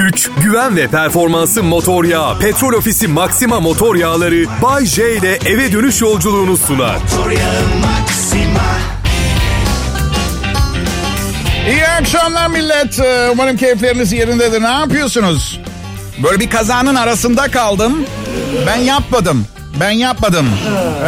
güç, güven ve performansı motor yağı. Petrol Ofisi Maxima motor yağları Bay J ile eve dönüş yolculuğunu sunar. İyi akşamlar millet. Ee, Umarım keyifleriniz yerindedir. Ne yapıyorsunuz? Böyle bir kazanın arasında kaldım. Ben yapmadım. Ben yapmadım.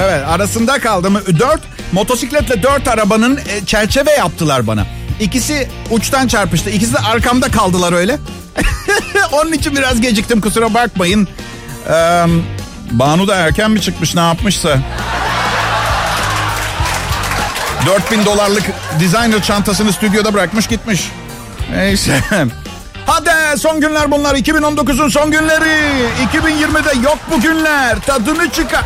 Evet arasında kaldım. Dört motosikletle dört arabanın e, çerçeve yaptılar bana. İkisi uçtan çarpıştı. İkisi de arkamda kaldılar öyle. Onun için biraz geciktim kusura bakmayın. Ee, Banu da erken mi çıkmış ne yapmışsa. 4000 dolarlık designer çantasını stüdyoda bırakmış gitmiş. Neyse. Hadi son günler bunlar 2019'un son günleri. 2020'de yok bu günler. Tadını çıkar.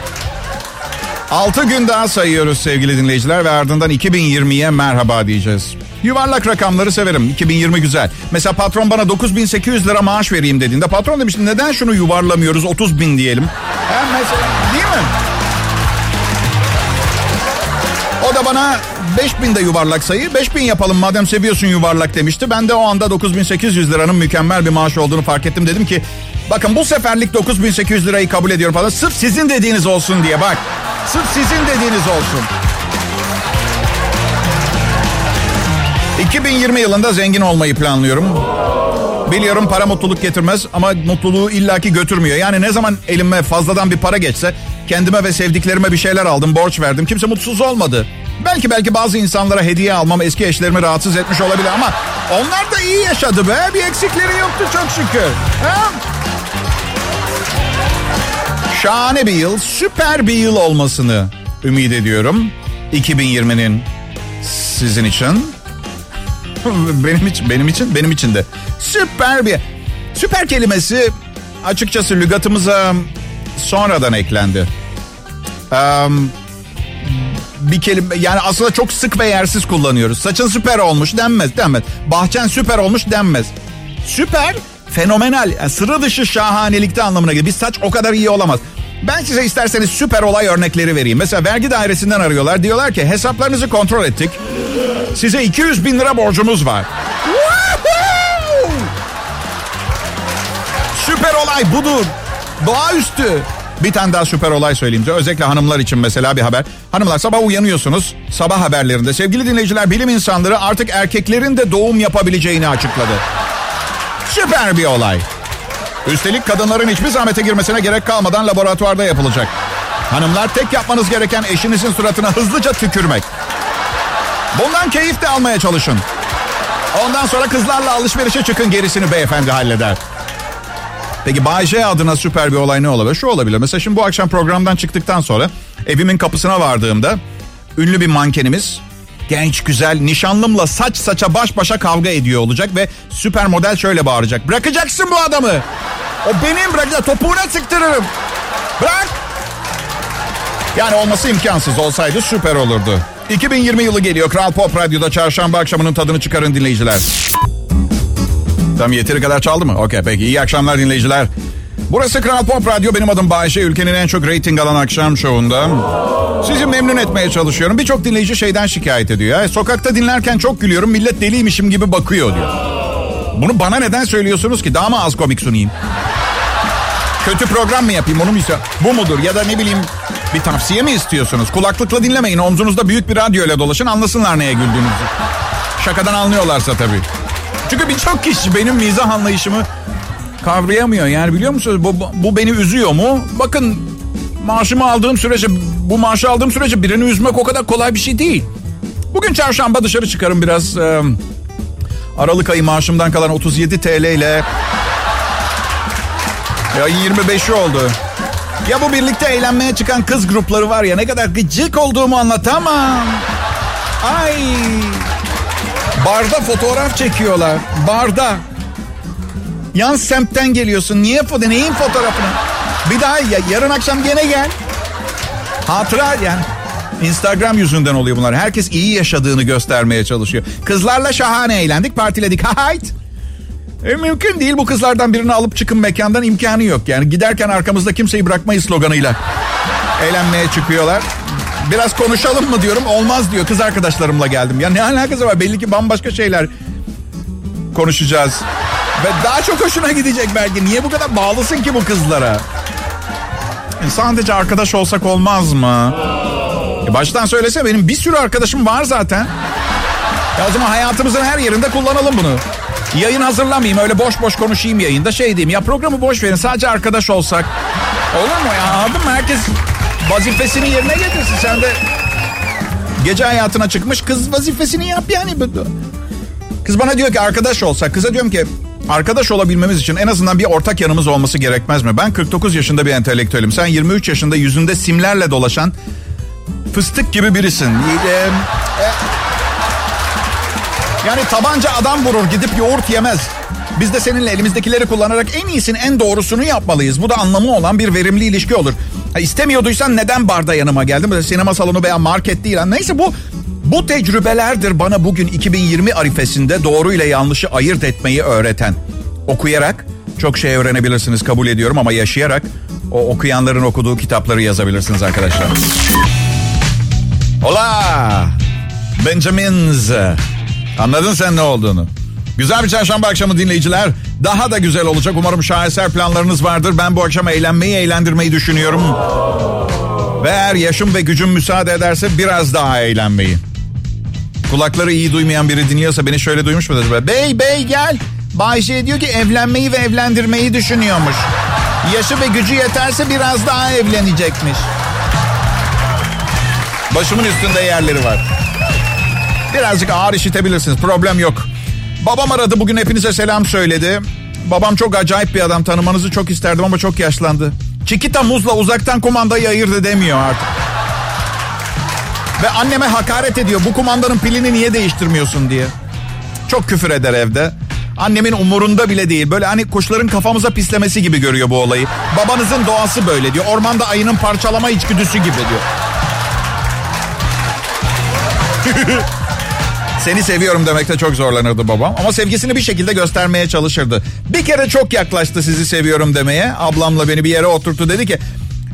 6 gün daha sayıyoruz sevgili dinleyiciler ve ardından 2020'ye merhaba diyeceğiz. Yuvarlak rakamları severim. 2020 güzel. Mesela patron bana 9800 lira maaş vereyim dediğinde patron demiş neden şunu yuvarlamıyoruz 30 bin diyelim. Ha, mesela, değil mi? O da bana 5000 de yuvarlak sayı. 5000 yapalım madem seviyorsun yuvarlak demişti. Ben de o anda 9800 liranın mükemmel bir maaş olduğunu fark ettim. Dedim ki bakın bu seferlik 9800 lirayı kabul ediyorum falan. Sırf sizin dediğiniz olsun diye bak. Sırf sizin dediğiniz olsun. 2020 yılında zengin olmayı planlıyorum. Biliyorum para mutluluk getirmez ama mutluluğu illaki götürmüyor. Yani ne zaman elime fazladan bir para geçse kendime ve sevdiklerime bir şeyler aldım, borç verdim. Kimse mutsuz olmadı. Belki belki bazı insanlara hediye almam eski eşlerimi rahatsız etmiş olabilir ama onlar da iyi yaşadı be. Bir eksikleri yoktu çok şükür. Ha? Şahane bir yıl, süper bir yıl olmasını ümit ediyorum. 2020'nin sizin için. benim için, benim için, benim için de. Süper bir... Süper kelimesi açıkçası lügatımıza sonradan eklendi. Um, bir kelime yani aslında çok sık ve yersiz kullanıyoruz. Saçın süper olmuş denmez denmez. Bahçen süper olmuş denmez. Süper fenomenal yani sıra dışı şahanelikte anlamına gelir. Bir saç o kadar iyi olamaz. Ben size isterseniz süper olay örnekleri vereyim. Mesela vergi dairesinden arıyorlar. Diyorlar ki hesaplarınızı kontrol ettik. Size 200 bin lira borcumuz var. süper olay budur. Doğaüstü. Bir tane daha süper olay söyleyeyim size. Özellikle hanımlar için mesela bir haber. Hanımlar sabah uyanıyorsunuz. Sabah haberlerinde sevgili dinleyiciler bilim insanları artık erkeklerin de doğum yapabileceğini açıkladı. Süper bir olay. Üstelik kadınların hiçbir zahmete girmesine gerek kalmadan laboratuvarda yapılacak. Hanımlar tek yapmanız gereken eşinizin suratına hızlıca tükürmek. Bundan keyif de almaya çalışın. Ondan sonra kızlarla alışverişe çıkın gerisini beyefendi halleder. Peki Bay J adına süper bir olay ne olabilir? Şu olabilir. Mesela şimdi bu akşam programdan çıktıktan sonra evimin kapısına vardığımda ünlü bir mankenimiz genç güzel nişanlımla saç saça baş başa kavga ediyor olacak ve süper model şöyle bağıracak. Bırakacaksın bu adamı. O benim bırakacak topuğuna sıktırırım. Bırak. Yani olması imkansız olsaydı süper olurdu. 2020 yılı geliyor. Kral Pop Radyo'da çarşamba akşamının tadını çıkarın dinleyiciler. Tam yeteri kadar çaldı mı? Okey peki iyi akşamlar dinleyiciler. Burası Kral Pop Radyo. Benim adım Bayşe. Ülkenin en çok reyting alan akşam şovunda. Sizi memnun etmeye çalışıyorum. Birçok dinleyici şeyden şikayet ediyor. Ya, sokakta dinlerken çok gülüyorum. Millet deliymişim gibi bakıyor diyor. Bunu bana neden söylüyorsunuz ki? Daha mı az komik sunayım? Kötü program mı yapayım onu mu istiyorum? Bu mudur? Ya da ne bileyim bir tavsiye mi istiyorsunuz? Kulaklıkla dinlemeyin. Omzunuzda büyük bir radyo ile dolaşın. Anlasınlar neye güldüğünüzü. Şakadan anlıyorlarsa tabii. Çünkü birçok kişi benim mizah anlayışımı kavrayamıyor. Yani biliyor musunuz bu, bu beni üzüyor mu? Bakın maaşımı aldığım sürece bu maaşı aldığım sürece birini üzmek o kadar kolay bir şey değil. Bugün çarşamba dışarı çıkarım biraz. Aralık ayı maaşımdan kalan 37 TL ile ya 25'i oldu. Ya bu birlikte eğlenmeye çıkan kız grupları var ya ne kadar gıcık olduğumu anlatamam. Ay. Barda fotoğraf çekiyorlar. Barda. Yan semtten geliyorsun. Niye foto? Neyin fotoğrafını? Bir daha ya, yarın akşam gene gel. Hatıra yani. Instagram yüzünden oluyor bunlar. Herkes iyi yaşadığını göstermeye çalışıyor. Kızlarla şahane eğlendik, partiledik. Hayt. E, mümkün değil bu kızlardan birini alıp çıkın mekandan imkanı yok. Yani giderken arkamızda kimseyi bırakmayız sloganıyla. Eğlenmeye çıkıyorlar. Biraz konuşalım mı diyorum. Olmaz diyor. Kız arkadaşlarımla geldim. Ya ne alakası var? Belli ki bambaşka şeyler konuşacağız. Ve daha çok hoşuna gidecek belki. Niye bu kadar bağlısın ki bu kızlara? E, sadece arkadaş olsak olmaz mı? E baştan söylese benim bir sürü arkadaşım var zaten. Ya o zaman hayatımızın her yerinde kullanalım bunu. Yayın hazırlamayayım öyle boş boş konuşayım yayında şey diyeyim ya programı boş verin sadece arkadaş olsak. Olur mu ya anladın mı? Herkes vazifesini yerine getirsin. Sen de gece hayatına çıkmış kız vazifesini yap yani. Kız bana diyor ki arkadaş olsak. Kıza diyorum ki arkadaş olabilmemiz için en azından bir ortak yanımız olması gerekmez mi? Ben 49 yaşında bir entelektüelim. Sen 23 yaşında yüzünde simlerle dolaşan fıstık gibi birisin. Ee, yani tabanca adam vurur gidip yoğurt yemez. Biz de seninle elimizdekileri kullanarak en iyisini en doğrusunu yapmalıyız. Bu da anlamı olan bir verimli ilişki olur. Ha, istemiyorduysan neden barda yanıma geldin? Böyle sinema salonu veya market değil. Neyse bu bu tecrübelerdir bana bugün 2020 arifesinde doğru ile yanlışı ayırt etmeyi öğreten. Okuyarak çok şey öğrenebilirsiniz kabul ediyorum ama yaşayarak o okuyanların okuduğu kitapları yazabilirsiniz arkadaşlar. Hola Benjamins. Anladın sen ne olduğunu. Güzel bir çarşamba akşamı dinleyiciler. Daha da güzel olacak. Umarım şaheser planlarınız vardır. Ben bu akşam eğlenmeyi, eğlendirmeyi düşünüyorum. Ve eğer yaşım ve gücüm müsaade ederse biraz daha eğlenmeyi. Kulakları iyi duymayan biri dinliyorsa beni şöyle duymuş mudur? Bey bey gel. Bayşe diyor ki evlenmeyi ve evlendirmeyi düşünüyormuş. Yaşı ve gücü yeterse biraz daha evlenecekmiş. Başımın üstünde yerleri var. Birazcık ağır işitebilirsiniz. Problem yok. Babam aradı bugün hepinize selam söyledi. Babam çok acayip bir adam. Tanımanızı çok isterdim ama çok yaşlandı. Çikita muzla uzaktan kumandayı ayırt edemiyor artık. Ve anneme hakaret ediyor. Bu kumandanın pilini niye değiştirmiyorsun diye. Çok küfür eder evde. Annemin umurunda bile değil. Böyle hani kuşların kafamıza pislemesi gibi görüyor bu olayı. Babanızın doğası böyle diyor. Ormanda ayının parçalama içgüdüsü gibi diyor. Seni seviyorum demekte çok zorlanırdı babam. Ama sevgisini bir şekilde göstermeye çalışırdı. Bir kere çok yaklaştı sizi seviyorum demeye. Ablamla beni bir yere oturttu dedi ki...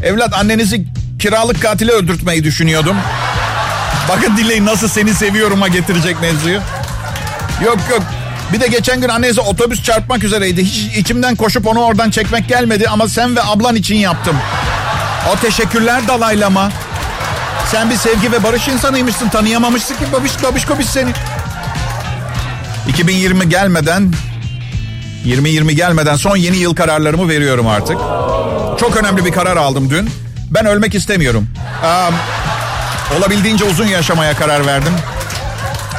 Evlat annenizi kiralık katile öldürtmeyi düşünüyordum. Bakın dinleyin nasıl seni seviyorum'a getirecek mevzuyu. Yok yok. Bir de geçen gün annenize otobüs çarpmak üzereydi. Hiç içimden koşup onu oradan çekmek gelmedi ama sen ve ablan için yaptım. O teşekkürler dalaylama. Sen bir sevgi ve barış insanıymışsın. Tanıyamamışsın ki babiş babiş kobiş seni. 2020 gelmeden 2020 gelmeden son yeni yıl kararlarımı veriyorum artık. Çok önemli bir karar aldım dün. Ben ölmek istemiyorum. Um, olabildiğince uzun yaşamaya karar verdim.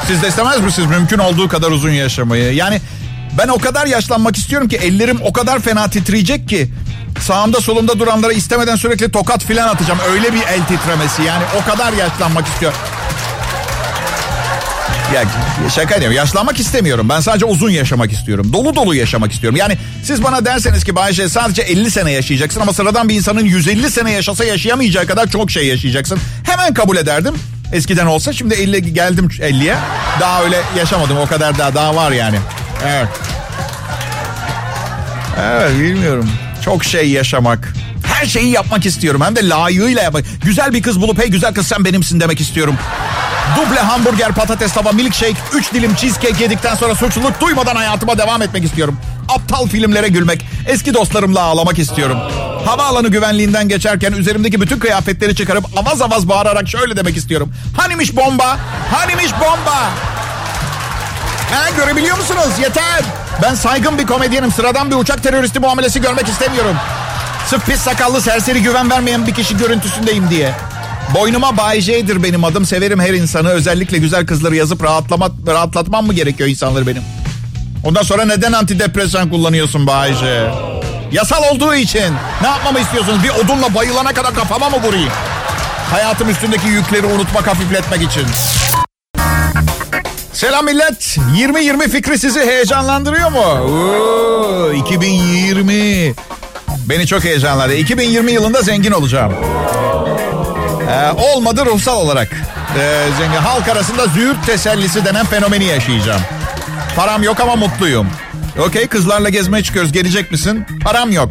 Siz de istemez misiniz mümkün olduğu kadar uzun yaşamayı? Yani ben o kadar yaşlanmak istiyorum ki ellerim o kadar fena titreyecek ki sağımda solumda duranlara istemeden sürekli tokat filan atacağım. Öyle bir el titremesi yani o kadar yaşlanmak istiyorum. Ya şaka diyorum. Yaşlanmak istemiyorum. Ben sadece uzun yaşamak istiyorum. Dolu dolu yaşamak istiyorum. Yani siz bana derseniz ki Bayşe sadece 50 sene yaşayacaksın ama sıradan bir insanın 150 sene yaşasa yaşayamayacağı kadar çok şey yaşayacaksın. Hemen kabul ederdim. Eskiden olsa şimdi 50 geldim 50'ye. Daha öyle yaşamadım. O kadar daha daha var yani. Evet. Evet bilmiyorum. Çok şey yaşamak. Her şeyi yapmak istiyorum. Hem de layığıyla yapmak. Güzel bir kız bulup hey güzel kız sen benimsin demek istiyorum. Duble hamburger, patates tava, milkshake, 3 dilim cheesecake yedikten sonra suçluluk duymadan hayatıma devam etmek istiyorum. Aptal filmlere gülmek, eski dostlarımla ağlamak istiyorum. Havaalanı güvenliğinden geçerken üzerimdeki bütün kıyafetleri çıkarıp avaz avaz bağırarak şöyle demek istiyorum. Hanimiş bomba? Hanimiş bomba? Ha, görebiliyor musunuz? Yeter. Ben saygın bir komedyenim. Sıradan bir uçak teröristi muamelesi görmek istemiyorum. Sırf pis sakallı serseri güven vermeyen bir kişi görüntüsündeyim diye. Boynuma Bay J'dir benim adım. Severim her insanı. Özellikle güzel kızları yazıp rahatlama, rahatlatmam mı gerekiyor insanları benim? Ondan sonra neden antidepresan kullanıyorsun Bay J? Yasal olduğu için. Ne yapmamı istiyorsunuz? Bir odunla bayılana kadar kafama mı vurayım? Hayatım üstündeki yükleri unutmak, hafifletmek için. Selam millet. 2020 fikri sizi heyecanlandırıyor mu? Oo, 2020. Beni çok heyecanladı. 2020 yılında zengin olacağım. Ee, olmadı ruhsal olarak. Ee, zengin. Halk arasında züğürt tesellisi denen fenomeni yaşayacağım. Param yok ama mutluyum. Okey kızlarla gezmeye çıkıyoruz. Gelecek misin? Param yok.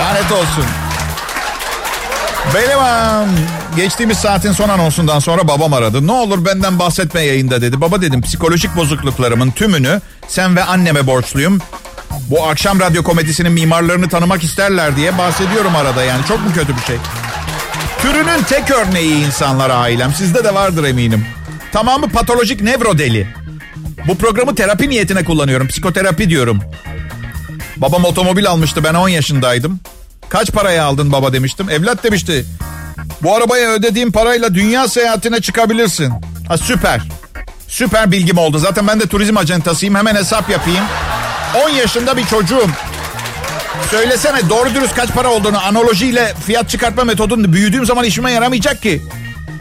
Lanet olsun. Um, geçtiğimiz saatin son anonsundan sonra babam aradı. Ne olur benden bahsetme yayında dedi. Baba dedim psikolojik bozukluklarımın tümünü sen ve anneme borçluyum. Bu akşam radyo komedisinin mimarlarını tanımak isterler diye bahsediyorum arada yani. Çok mu kötü bir şey? Türünün tek örneği insanlar ailem. Sizde de vardır eminim. Tamamı patolojik nevro deli. Bu programı terapi niyetine kullanıyorum. Psikoterapi diyorum. Babam otomobil almıştı ben 10 yaşındaydım. Kaç paraya aldın baba demiştim. Evlat demişti. Bu arabaya ödediğim parayla dünya seyahatine çıkabilirsin. Ha süper. Süper bilgim oldu. Zaten ben de turizm acentasıyım. Hemen hesap yapayım. 10 yaşında bir çocuğum. Söylesene doğru dürüst kaç para olduğunu analojiyle fiyat çıkartma metodunu büyüdüğüm zaman işime yaramayacak ki.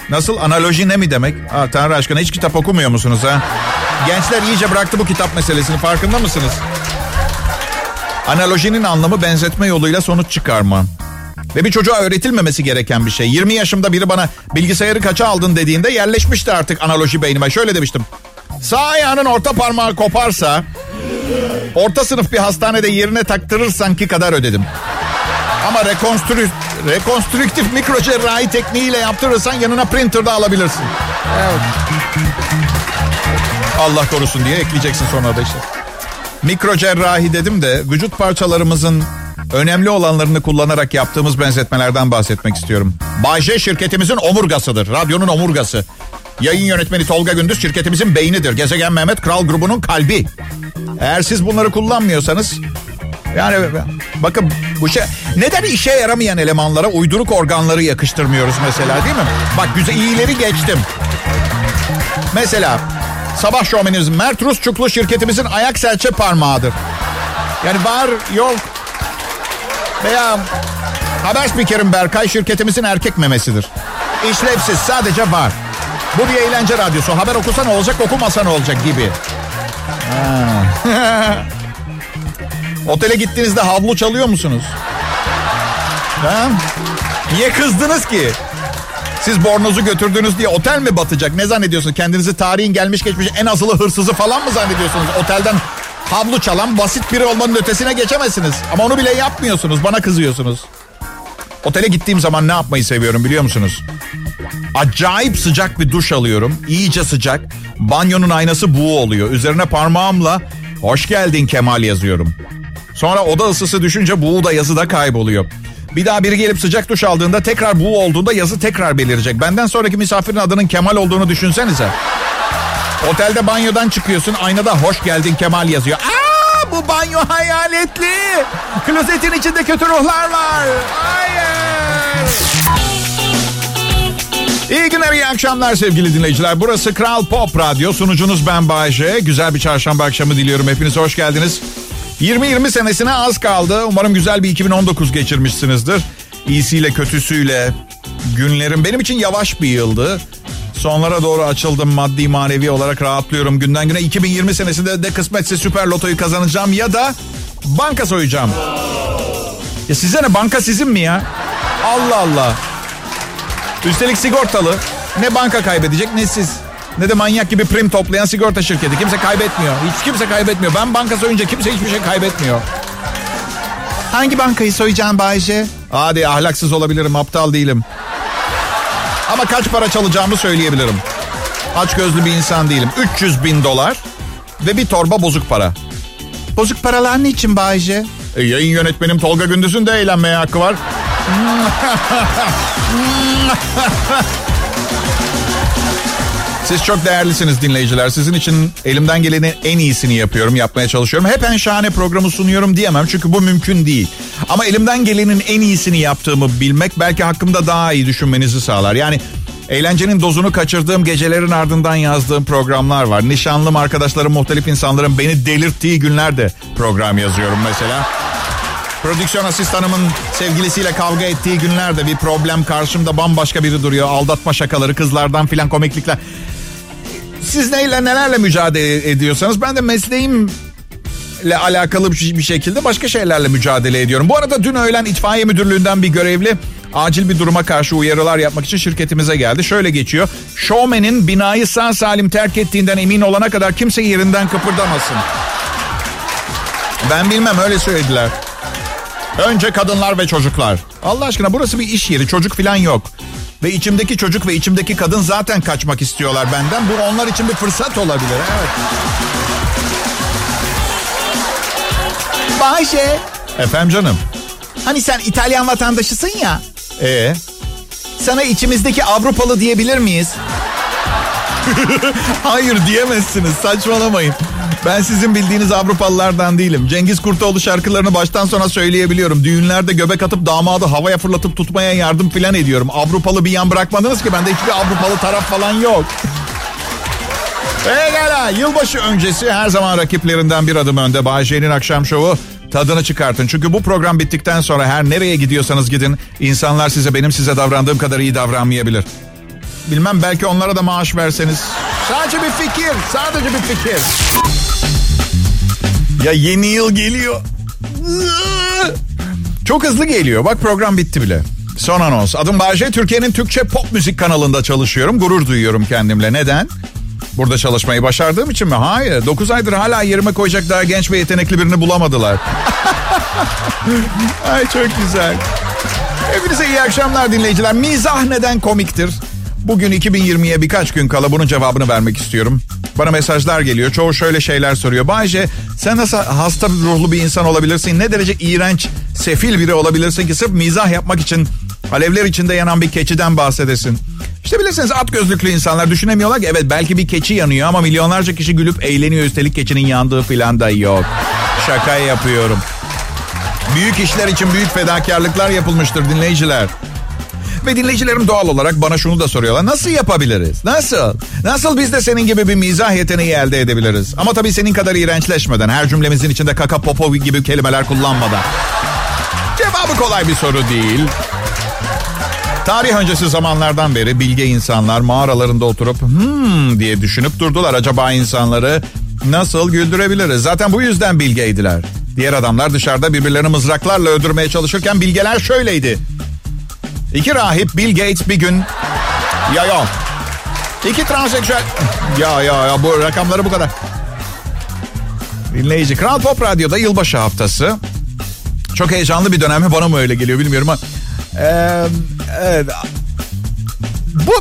Nasıl analoji ne mi demek? Aa, Tanrı aşkına hiç kitap okumuyor musunuz ha? Gençler iyice bıraktı bu kitap meselesini farkında mısınız? Analojinin anlamı benzetme yoluyla sonuç çıkarma. Ve bir çocuğa öğretilmemesi gereken bir şey. 20 yaşımda biri bana bilgisayarı kaça aldın dediğinde yerleşmişti artık analoji beynime. Şöyle demiştim. Sağ ayağının orta parmağı koparsa orta sınıf bir hastanede yerine taktırırsan ki kadar ödedim. Ama rekonstrü, rekonstrüktif mikrocerrahi tekniğiyle yaptırırsan yanına printer da alabilirsin. Evet. Allah korusun diye ekleyeceksin sonra da işte. Mikro cerrahi dedim de vücut parçalarımızın önemli olanlarını kullanarak yaptığımız benzetmelerden bahsetmek istiyorum. Bayce şirketimizin omurgasıdır. Radyonun omurgası. Yayın yönetmeni Tolga Gündüz şirketimizin beynidir. Gezegen Mehmet Kral grubunun kalbi. Eğer siz bunları kullanmıyorsanız yani bakın bu şey neden işe yaramayan elemanlara uyduruk organları yakıştırmıyoruz mesela değil mi? Bak güzel iyileri geçtim. Mesela sabah şovmenimiz Mert Rusçuklu şirketimizin ayak serçe parmağıdır. Yani var yok veya haber spikerim Berkay şirketimizin erkek memesidir. İşlevsiz sadece var. Bu bir eğlence radyosu. Haber okusa ne olacak okumasa ne olacak gibi. Otele gittiğinizde havlu çalıyor musunuz? Ha? Niye kızdınız ki? Siz bornozu götürdünüz diye otel mi batacak? Ne zannediyorsunuz? Kendinizi tarihin gelmiş geçmiş en asılı hırsızı falan mı zannediyorsunuz? Otelden havlu çalan basit biri olmanın ötesine geçemezsiniz. Ama onu bile yapmıyorsunuz. Bana kızıyorsunuz. Otele gittiğim zaman ne yapmayı seviyorum biliyor musunuz? Acayip sıcak bir duş alıyorum. İyice sıcak. Banyonun aynası buğu oluyor. Üzerine parmağımla hoş geldin Kemal yazıyorum. Sonra oda ısısı düşünce buğu da yazı da kayboluyor. Bir daha biri gelip sıcak duş aldığında tekrar buğu olduğunda yazı tekrar belirecek. Benden sonraki misafirin adının Kemal olduğunu düşünsenize. Otelde banyodan çıkıyorsun aynada hoş geldin Kemal yazıyor. Aa bu banyo hayaletli. Klozetin içinde kötü ruhlar var. Hayır. İyi günler, iyi akşamlar sevgili dinleyiciler. Burası Kral Pop Radyo. Sunucunuz ben Bayece. Güzel bir çarşamba akşamı diliyorum. Hepiniz hoş geldiniz. 2020 senesine az kaldı. Umarım güzel bir 2019 geçirmişsinizdir. İyisiyle kötüsüyle günlerim benim için yavaş bir yıldı. Sonlara doğru açıldım maddi manevi olarak rahatlıyorum. Günden güne 2020 senesinde de kısmetse süper lotoyu kazanacağım ya da banka soyacağım. Ya size ne banka sizin mi ya? Allah Allah. Üstelik sigortalı. Ne banka kaybedecek ne siz. Ne de manyak gibi prim toplayan sigorta şirketi. Kimse kaybetmiyor. Hiç kimse kaybetmiyor. Ben banka soyunca kimse hiçbir şey kaybetmiyor. Hangi bankayı soyacağım Bayce? Hadi ahlaksız olabilirim. Aptal değilim. Ama kaç para çalacağımı söyleyebilirim. Aç gözlü bir insan değilim. 300 bin dolar ve bir torba bozuk para. Bozuk paralar ne için Bayce? E, yayın yönetmenim Tolga Gündüz'ün de eğlenmeye hakkı var. Siz çok değerlisiniz dinleyiciler. Sizin için elimden gelenin en iyisini yapıyorum, yapmaya çalışıyorum. Hep en şahane programı sunuyorum diyemem çünkü bu mümkün değil. Ama elimden gelenin en iyisini yaptığımı bilmek belki hakkımda daha iyi düşünmenizi sağlar. Yani eğlencenin dozunu kaçırdığım gecelerin ardından yazdığım programlar var. Nişanlım arkadaşlarım, muhtelif insanların beni delirttiği günlerde program yazıyorum mesela. Prodüksiyon asistanımın sevgilisiyle kavga ettiği günlerde bir problem karşımda bambaşka biri duruyor. Aldatma şakaları, kızlardan filan komiklikler. Siz neyle nelerle mücadele ediyorsanız ben de mesleğimle alakalı bir şekilde başka şeylerle mücadele ediyorum. Bu arada dün öğlen itfaiye müdürlüğünden bir görevli acil bir duruma karşı uyarılar yapmak için şirketimize geldi. Şöyle geçiyor. Showman'in binayı sağ salim terk ettiğinden emin olana kadar kimse yerinden kıpırdamasın. Ben bilmem öyle söylediler. Önce kadınlar ve çocuklar. Allah aşkına burası bir iş yeri. Çocuk falan yok. Ve içimdeki çocuk ve içimdeki kadın zaten kaçmak istiyorlar benden. Bu onlar için bir fırsat olabilir. Evet. Bayşe. Efendim canım. Hani sen İtalyan vatandaşısın ya. Ee, Sana içimizdeki Avrupalı diyebilir miyiz? hayır diyemezsiniz. Saçmalamayın. Ben sizin bildiğiniz Avrupalılardan değilim. Cengiz Kurtoğlu şarkılarını baştan sona söyleyebiliyorum. Düğünlerde göbek atıp damadı havaya fırlatıp tutmaya yardım filan ediyorum. Avrupalı bir yan bırakmadınız ki bende hiçbir Avrupalı taraf falan yok. Pekala yılbaşı öncesi her zaman rakiplerinden bir adım önde. Bayşe'nin akşam şovu tadını çıkartın. Çünkü bu program bittikten sonra her nereye gidiyorsanız gidin insanlar size benim size davrandığım kadar iyi davranmayabilir. Bilmem belki onlara da maaş verseniz. Sadece bir fikir, sadece bir fikir. Ya yeni yıl geliyor. Çok hızlı geliyor. Bak program bitti bile. Son anons. Adım Bahçe. Türkiye'nin Türkçe pop müzik kanalında çalışıyorum. Gurur duyuyorum kendimle. Neden? Burada çalışmayı başardığım için mi? Hayır. 9 aydır hala yerime koyacak daha genç ve yetenekli birini bulamadılar. Ay çok güzel. Hepinize iyi akşamlar dinleyiciler. Mizah neden komiktir? Bugün 2020'ye birkaç gün kala bunun cevabını vermek istiyorum. Bana mesajlar geliyor. Çoğu şöyle şeyler soruyor. Bayce sen nasıl hasta ruhlu bir insan olabilirsin? Ne derece iğrenç, sefil biri olabilirsin ki sırf mizah yapmak için alevler içinde yanan bir keçiden bahsedesin. İşte bilirsiniz at gözlüklü insanlar düşünemiyorlar ki evet belki bir keçi yanıyor ama milyonlarca kişi gülüp eğleniyor üstelik keçinin yandığı filan da yok. Şaka yapıyorum. Büyük işler için büyük fedakarlıklar yapılmıştır dinleyiciler. Ve dinleyicilerim doğal olarak bana şunu da soruyorlar. Nasıl yapabiliriz? Nasıl? Nasıl biz de senin gibi bir mizah yeteneği elde edebiliriz? Ama tabii senin kadar iğrençleşmeden, her cümlemizin içinde kaka popo gibi kelimeler kullanmadan. Cevabı kolay bir soru değil. Tarih öncesi zamanlardan beri bilge insanlar mağaralarında oturup hmm diye düşünüp durdular. Acaba insanları nasıl güldürebiliriz? Zaten bu yüzden bilgeydiler. Diğer adamlar dışarıda birbirlerini mızraklarla öldürmeye çalışırken bilgeler şöyleydi. İki rahip Bill Gates bir gün... Ya ya. İki transseksüel... Ya ya ya bu rakamları bu kadar. Dinleyici. Kral Pop Radyo'da yılbaşı haftası. Çok heyecanlı bir dönem mi bana mı öyle geliyor bilmiyorum ama... Ee, evet. Bu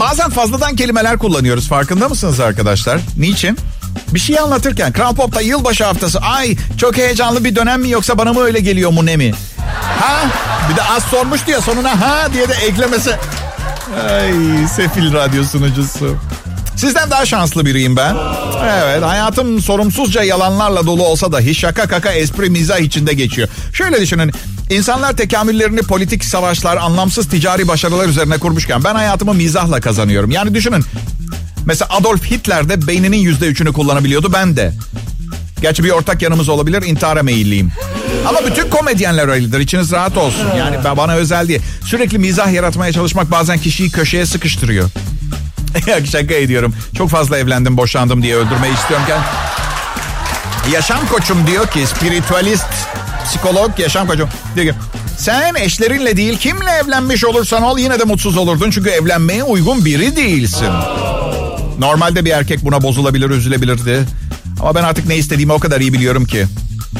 bazen fazladan kelimeler kullanıyoruz. Farkında mısınız arkadaşlar? Niçin? Bir şey anlatırken Kral Pop'ta yılbaşı haftası ay çok heyecanlı bir dönem mi yoksa bana mı öyle geliyor mu ne mi? Ha? Bir de az sormuştu ya sonuna ha diye de eklemesi. Ay sefil radyo sunucusu. Sizden daha şanslı biriyim ben. Evet hayatım sorumsuzca yalanlarla dolu olsa dahi şaka kaka espri mizah içinde geçiyor. Şöyle düşünün. İnsanlar tekamüllerini politik savaşlar, anlamsız ticari başarılar üzerine kurmuşken ben hayatımı mizahla kazanıyorum. Yani düşünün. Mesela Adolf Hitler de beyninin yüzde üçünü kullanabiliyordu ben de. Gerçi bir ortak yanımız olabilir intihara meyilliyim. Ama bütün komedyenler öyledir. İçiniz rahat olsun. Yani ben bana özel diye. Sürekli mizah yaratmaya çalışmak bazen kişiyi köşeye sıkıştırıyor. Şaka ediyorum. Çok fazla evlendim, boşandım diye öldürmeyi istiyorken. Yaşam koçum diyor ki, spiritüalist, psikolog, yaşam koçum diyor ki, sen eşlerinle değil kimle evlenmiş olursan ol yine de mutsuz olurdun çünkü evlenmeye uygun biri değilsin. Normalde bir erkek buna bozulabilir, üzülebilirdi. Ama ben artık ne istediğimi o kadar iyi biliyorum ki.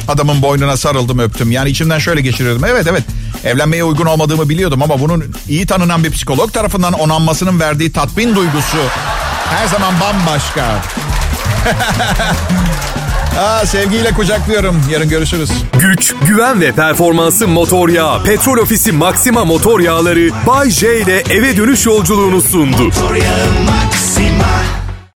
Adamın boynuna sarıldım öptüm. Yani içimden şöyle geçirirdim. Evet evet evlenmeye uygun olmadığımı biliyordum ama bunun iyi tanınan bir psikolog tarafından onanmasının verdiği tatmin duygusu her zaman bambaşka. Aa, sevgiyle kucaklıyorum. Yarın görüşürüz. Güç, güven ve performansı motor yağı. Petrol Ofisi Maxima motor yağları Bay J ile eve dönüş yolculuğunu sundu. Motor yağı Maxima